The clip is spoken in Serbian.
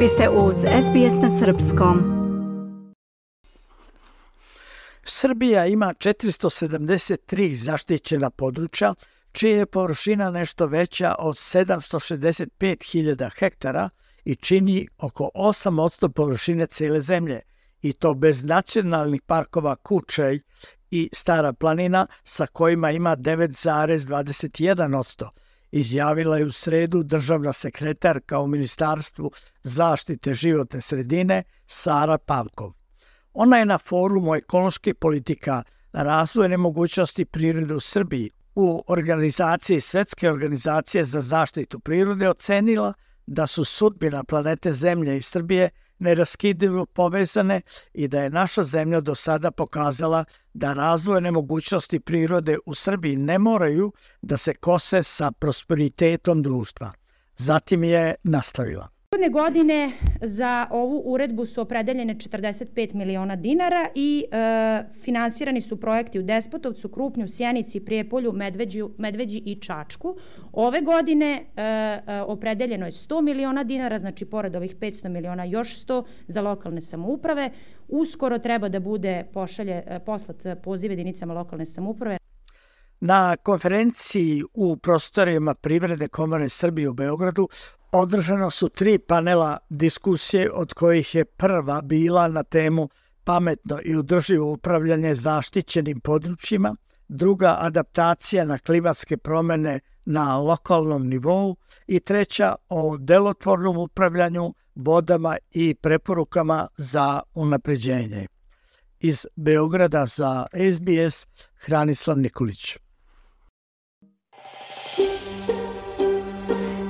Vi ste uz SBS na Srpskom. Srbija ima 473 zaštićena područja, čija je površina nešto veća od 765.000 hektara i čini oko 8% površine cele zemlje, i to bez nacionalnih parkova Kučej i Stara planina sa kojima ima 9,21%, izjavila je u sredu državna sekretarka u Ministarstvu zaštite životne sredine Sara Pavkov. Ona je na forumu ekološke politika razvojne mogućnosti prirode u Srbiji u organizaciji Svetske organizacije za zaštitu prirode ocenila da su sudbina planete Zemlje i Srbije neraskidivo povezane i da je naša zemlja do sada pokazala da razvojne mogućnosti prirode u Srbiji ne moraju da se kose sa prosperitetom društva. Zatim je nastavila. Prethodne godine za ovu uredbu su opredeljene 45 miliona dinara i e, finansirani su projekti u Despotovcu, Krupnju, Sjenici, Prijepolju, Medveđu, Medveđi i Čačku. Ove godine e, e, opredeljeno je 100 miliona dinara, znači pored ovih 500 miliona još 100 za lokalne samouprave. Uskoro treba da bude pošalje, e, poslat poziv jedinicama lokalne samouprave. Na konferenciji u prostorima Privredne komore Srbije u Beogradu Održano su tri panela diskusije od kojih je prva bila na temu pametno i udrživo upravljanje zaštićenim područjima, druga adaptacija na klimatske promene na lokalnom nivou i treća o delotvornom upravljanju vodama i preporukama za unapređenje. Iz Beograda za SBS Hranislav Nikolić.